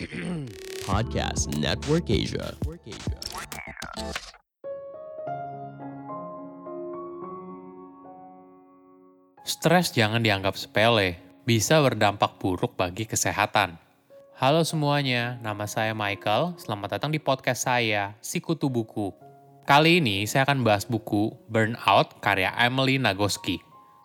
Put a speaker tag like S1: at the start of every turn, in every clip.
S1: Podcast Network Asia.
S2: Stres jangan dianggap sepele, bisa berdampak buruk bagi kesehatan. Halo semuanya, nama saya Michael. Selamat datang di podcast saya, Sikutu Buku. Kali ini saya akan bahas buku Burnout karya Emily Nagoski.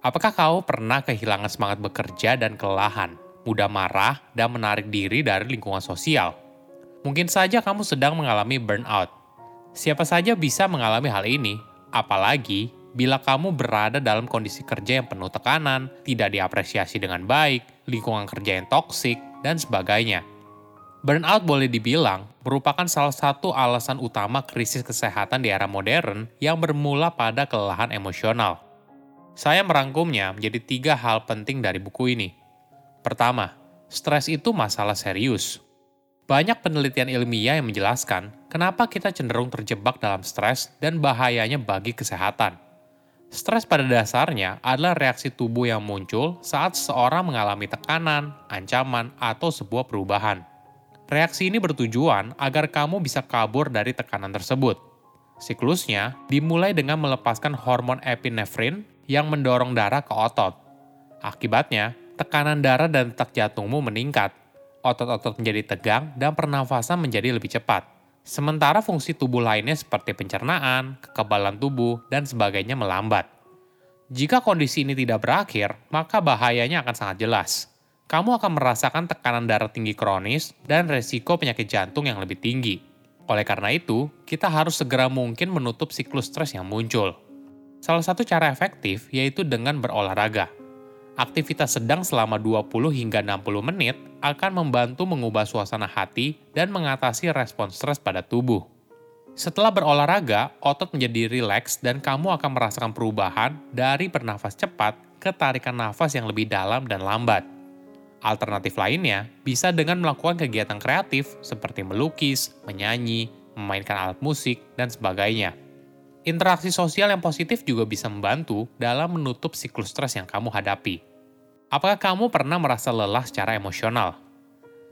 S2: Apakah kau pernah kehilangan semangat bekerja dan kelelahan, mudah marah, dan menarik diri dari lingkungan sosial? Mungkin saja kamu sedang mengalami burnout. Siapa saja bisa mengalami hal ini, apalagi bila kamu berada dalam kondisi kerja yang penuh tekanan, tidak diapresiasi dengan baik, lingkungan kerja yang toksik, dan sebagainya. Burnout boleh dibilang merupakan salah satu alasan utama krisis kesehatan di era modern yang bermula pada kelelahan emosional. Saya merangkumnya menjadi tiga hal penting dari buku ini. Pertama, stres itu masalah serius. Banyak penelitian ilmiah yang menjelaskan kenapa kita cenderung terjebak dalam stres dan bahayanya bagi kesehatan. Stres pada dasarnya adalah reaksi tubuh yang muncul saat seseorang mengalami tekanan, ancaman, atau sebuah perubahan. Reaksi ini bertujuan agar kamu bisa kabur dari tekanan tersebut. Siklusnya dimulai dengan melepaskan hormon epinefrin yang mendorong darah ke otot. Akibatnya, tekanan darah dan detak jantungmu meningkat, otot-otot menjadi tegang, dan pernafasan menjadi lebih cepat. Sementara fungsi tubuh lainnya seperti pencernaan, kekebalan tubuh, dan sebagainya melambat. Jika kondisi ini tidak berakhir, maka bahayanya akan sangat jelas. Kamu akan merasakan tekanan darah tinggi kronis dan resiko penyakit jantung yang lebih tinggi. Oleh karena itu, kita harus segera mungkin menutup siklus stres yang muncul. Salah satu cara efektif yaitu dengan berolahraga. Aktivitas sedang selama 20 hingga 60 menit akan membantu mengubah suasana hati dan mengatasi respon stres pada tubuh. Setelah berolahraga, otot menjadi rileks dan kamu akan merasakan perubahan dari bernafas cepat ke tarikan nafas yang lebih dalam dan lambat. Alternatif lainnya bisa dengan melakukan kegiatan kreatif seperti melukis, menyanyi, memainkan alat musik, dan sebagainya. Interaksi sosial yang positif juga bisa membantu dalam menutup siklus stres yang kamu hadapi. Apakah kamu pernah merasa lelah secara emosional?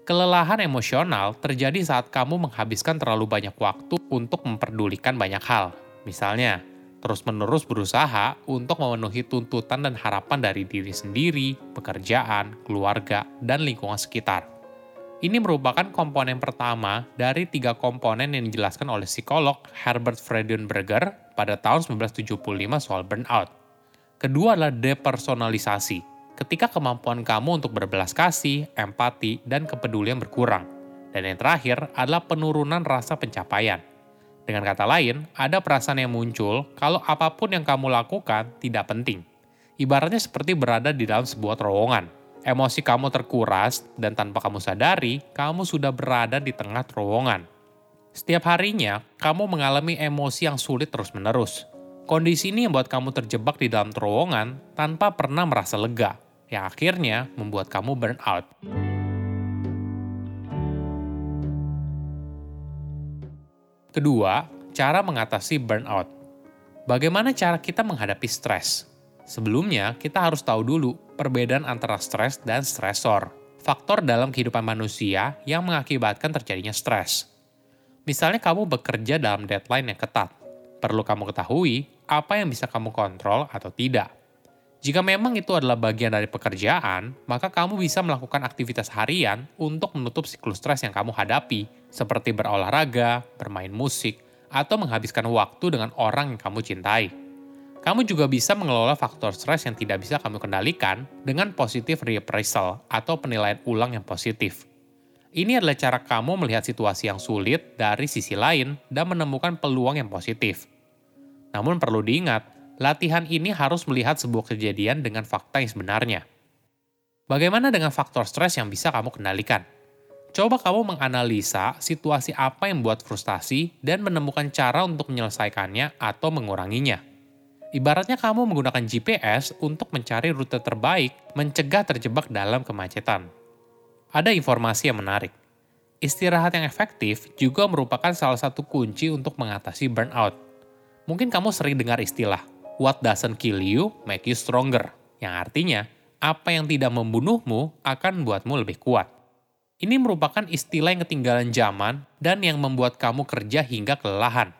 S2: Kelelahan emosional terjadi saat kamu menghabiskan terlalu banyak waktu untuk memperdulikan banyak hal. Misalnya, terus-menerus berusaha untuk memenuhi tuntutan dan harapan dari diri sendiri, pekerjaan, keluarga, dan lingkungan sekitar. Ini merupakan komponen pertama dari tiga komponen yang dijelaskan oleh psikolog Herbert Freudenberger pada tahun 1975 soal burnout. Kedua adalah depersonalisasi, ketika kemampuan kamu untuk berbelas kasih, empati, dan kepedulian berkurang. Dan yang terakhir adalah penurunan rasa pencapaian. Dengan kata lain, ada perasaan yang muncul kalau apa pun yang kamu lakukan tidak penting. Ibaratnya seperti berada di dalam sebuah terowongan emosi kamu terkuras, dan tanpa kamu sadari, kamu sudah berada di tengah terowongan. Setiap harinya, kamu mengalami emosi yang sulit terus-menerus. Kondisi ini membuat kamu terjebak di dalam terowongan tanpa pernah merasa lega, yang akhirnya membuat kamu burn out. Kedua, cara mengatasi burnout. Bagaimana cara kita menghadapi stres? Sebelumnya, kita harus tahu dulu perbedaan antara stres dan stresor, faktor dalam kehidupan manusia yang mengakibatkan terjadinya stres. Misalnya kamu bekerja dalam deadline yang ketat. Perlu kamu ketahui apa yang bisa kamu kontrol atau tidak. Jika memang itu adalah bagian dari pekerjaan, maka kamu bisa melakukan aktivitas harian untuk menutup siklus stres yang kamu hadapi, seperti berolahraga, bermain musik, atau menghabiskan waktu dengan orang yang kamu cintai. Kamu juga bisa mengelola faktor stres yang tidak bisa kamu kendalikan dengan positif reappraisal atau penilaian ulang yang positif. Ini adalah cara kamu melihat situasi yang sulit dari sisi lain dan menemukan peluang yang positif. Namun perlu diingat, latihan ini harus melihat sebuah kejadian dengan fakta yang sebenarnya. Bagaimana dengan faktor stres yang bisa kamu kendalikan? Coba kamu menganalisa situasi apa yang membuat frustasi dan menemukan cara untuk menyelesaikannya atau menguranginya. Ibaratnya kamu menggunakan GPS untuk mencari rute terbaik, mencegah terjebak dalam kemacetan. Ada informasi yang menarik. Istirahat yang efektif juga merupakan salah satu kunci untuk mengatasi burnout. Mungkin kamu sering dengar istilah, what doesn't kill you make you stronger, yang artinya, apa yang tidak membunuhmu akan membuatmu lebih kuat. Ini merupakan istilah yang ketinggalan zaman dan yang membuat kamu kerja hingga kelelahan.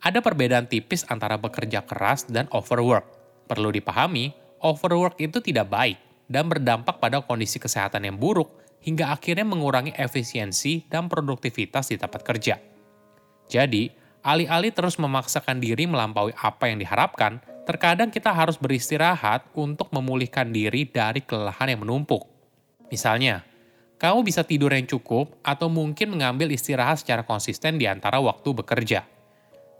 S2: Ada perbedaan tipis antara bekerja keras dan overwork. Perlu dipahami, overwork itu tidak baik dan berdampak pada kondisi kesehatan yang buruk hingga akhirnya mengurangi efisiensi dan produktivitas di tempat kerja. Jadi, alih-alih terus memaksakan diri melampaui apa yang diharapkan, terkadang kita harus beristirahat untuk memulihkan diri dari kelelahan yang menumpuk. Misalnya, kamu bisa tidur yang cukup atau mungkin mengambil istirahat secara konsisten di antara waktu bekerja.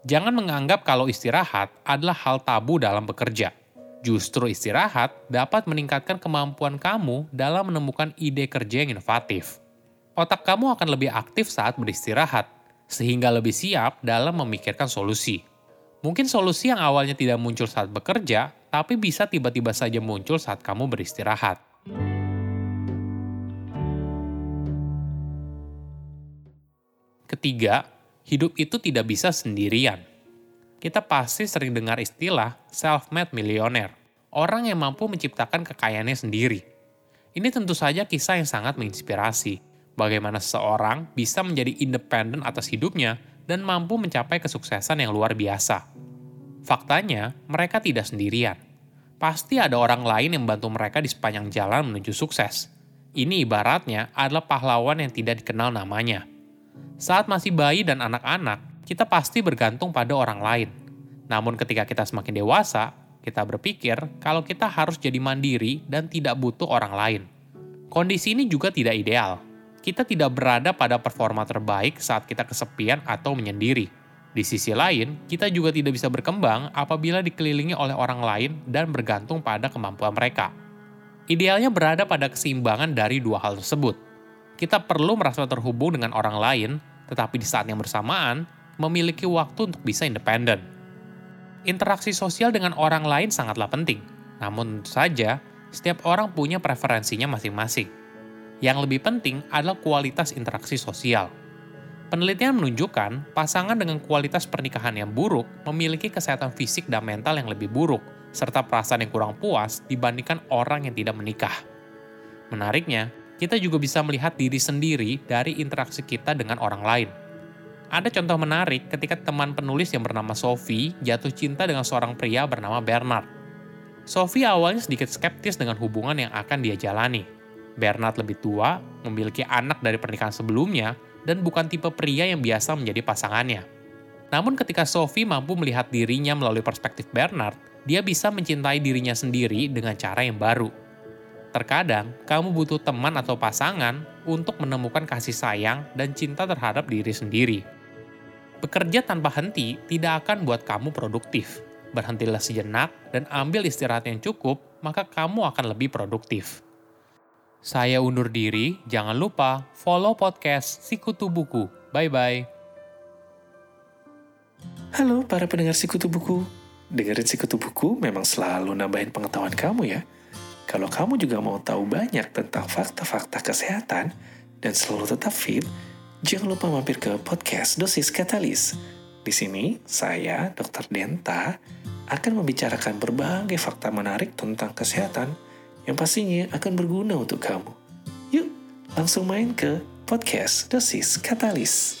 S2: Jangan menganggap kalau istirahat adalah hal tabu dalam bekerja. Justru istirahat dapat meningkatkan kemampuan kamu dalam menemukan ide kerja yang inovatif. Otak kamu akan lebih aktif saat beristirahat, sehingga lebih siap dalam memikirkan solusi. Mungkin solusi yang awalnya tidak muncul saat bekerja, tapi bisa tiba-tiba saja muncul saat kamu beristirahat. Ketiga, hidup itu tidak bisa sendirian. Kita pasti sering dengar istilah self-made millionaire, orang yang mampu menciptakan kekayaannya sendiri. Ini tentu saja kisah yang sangat menginspirasi, bagaimana seseorang bisa menjadi independen atas hidupnya dan mampu mencapai kesuksesan yang luar biasa. Faktanya, mereka tidak sendirian. Pasti ada orang lain yang membantu mereka di sepanjang jalan menuju sukses. Ini ibaratnya adalah pahlawan yang tidak dikenal namanya – saat masih bayi dan anak-anak, kita pasti bergantung pada orang lain. Namun ketika kita semakin dewasa, kita berpikir kalau kita harus jadi mandiri dan tidak butuh orang lain. Kondisi ini juga tidak ideal. Kita tidak berada pada performa terbaik saat kita kesepian atau menyendiri. Di sisi lain, kita juga tidak bisa berkembang apabila dikelilingi oleh orang lain dan bergantung pada kemampuan mereka. Idealnya berada pada keseimbangan dari dua hal tersebut. Kita perlu merasa terhubung dengan orang lain tetapi di saat yang bersamaan memiliki waktu untuk bisa independen. Interaksi sosial dengan orang lain sangatlah penting, namun tentu saja setiap orang punya preferensinya masing-masing. Yang lebih penting adalah kualitas interaksi sosial. Penelitian menunjukkan pasangan dengan kualitas pernikahan yang buruk memiliki kesehatan fisik dan mental yang lebih buruk, serta perasaan yang kurang puas dibandingkan orang yang tidak menikah. Menariknya, kita juga bisa melihat diri sendiri dari interaksi kita dengan orang lain. Ada contoh menarik ketika teman penulis yang bernama Sophie jatuh cinta dengan seorang pria bernama Bernard. Sophie awalnya sedikit skeptis dengan hubungan yang akan dia jalani. Bernard lebih tua, memiliki anak dari pernikahan sebelumnya, dan bukan tipe pria yang biasa menjadi pasangannya. Namun ketika Sophie mampu melihat dirinya melalui perspektif Bernard, dia bisa mencintai dirinya sendiri dengan cara yang baru. Terkadang, kamu butuh teman atau pasangan untuk menemukan kasih sayang dan cinta terhadap diri sendiri. Bekerja tanpa henti tidak akan buat kamu produktif. Berhentilah sejenak dan ambil istirahat yang cukup, maka kamu akan lebih produktif. Saya undur diri, jangan lupa follow podcast Sikutu Buku. Bye-bye.
S3: Halo para pendengar Sikutu Buku. Dengerin Sikutu Buku memang selalu nambahin pengetahuan kamu ya. Kalau kamu juga mau tahu banyak tentang fakta-fakta kesehatan dan selalu tetap fit, jangan lupa mampir ke podcast Dosis Katalis. Di sini, saya, Dr. Denta, akan membicarakan berbagai fakta menarik tentang kesehatan yang pastinya akan berguna untuk kamu. Yuk, langsung main ke podcast Dosis Katalis.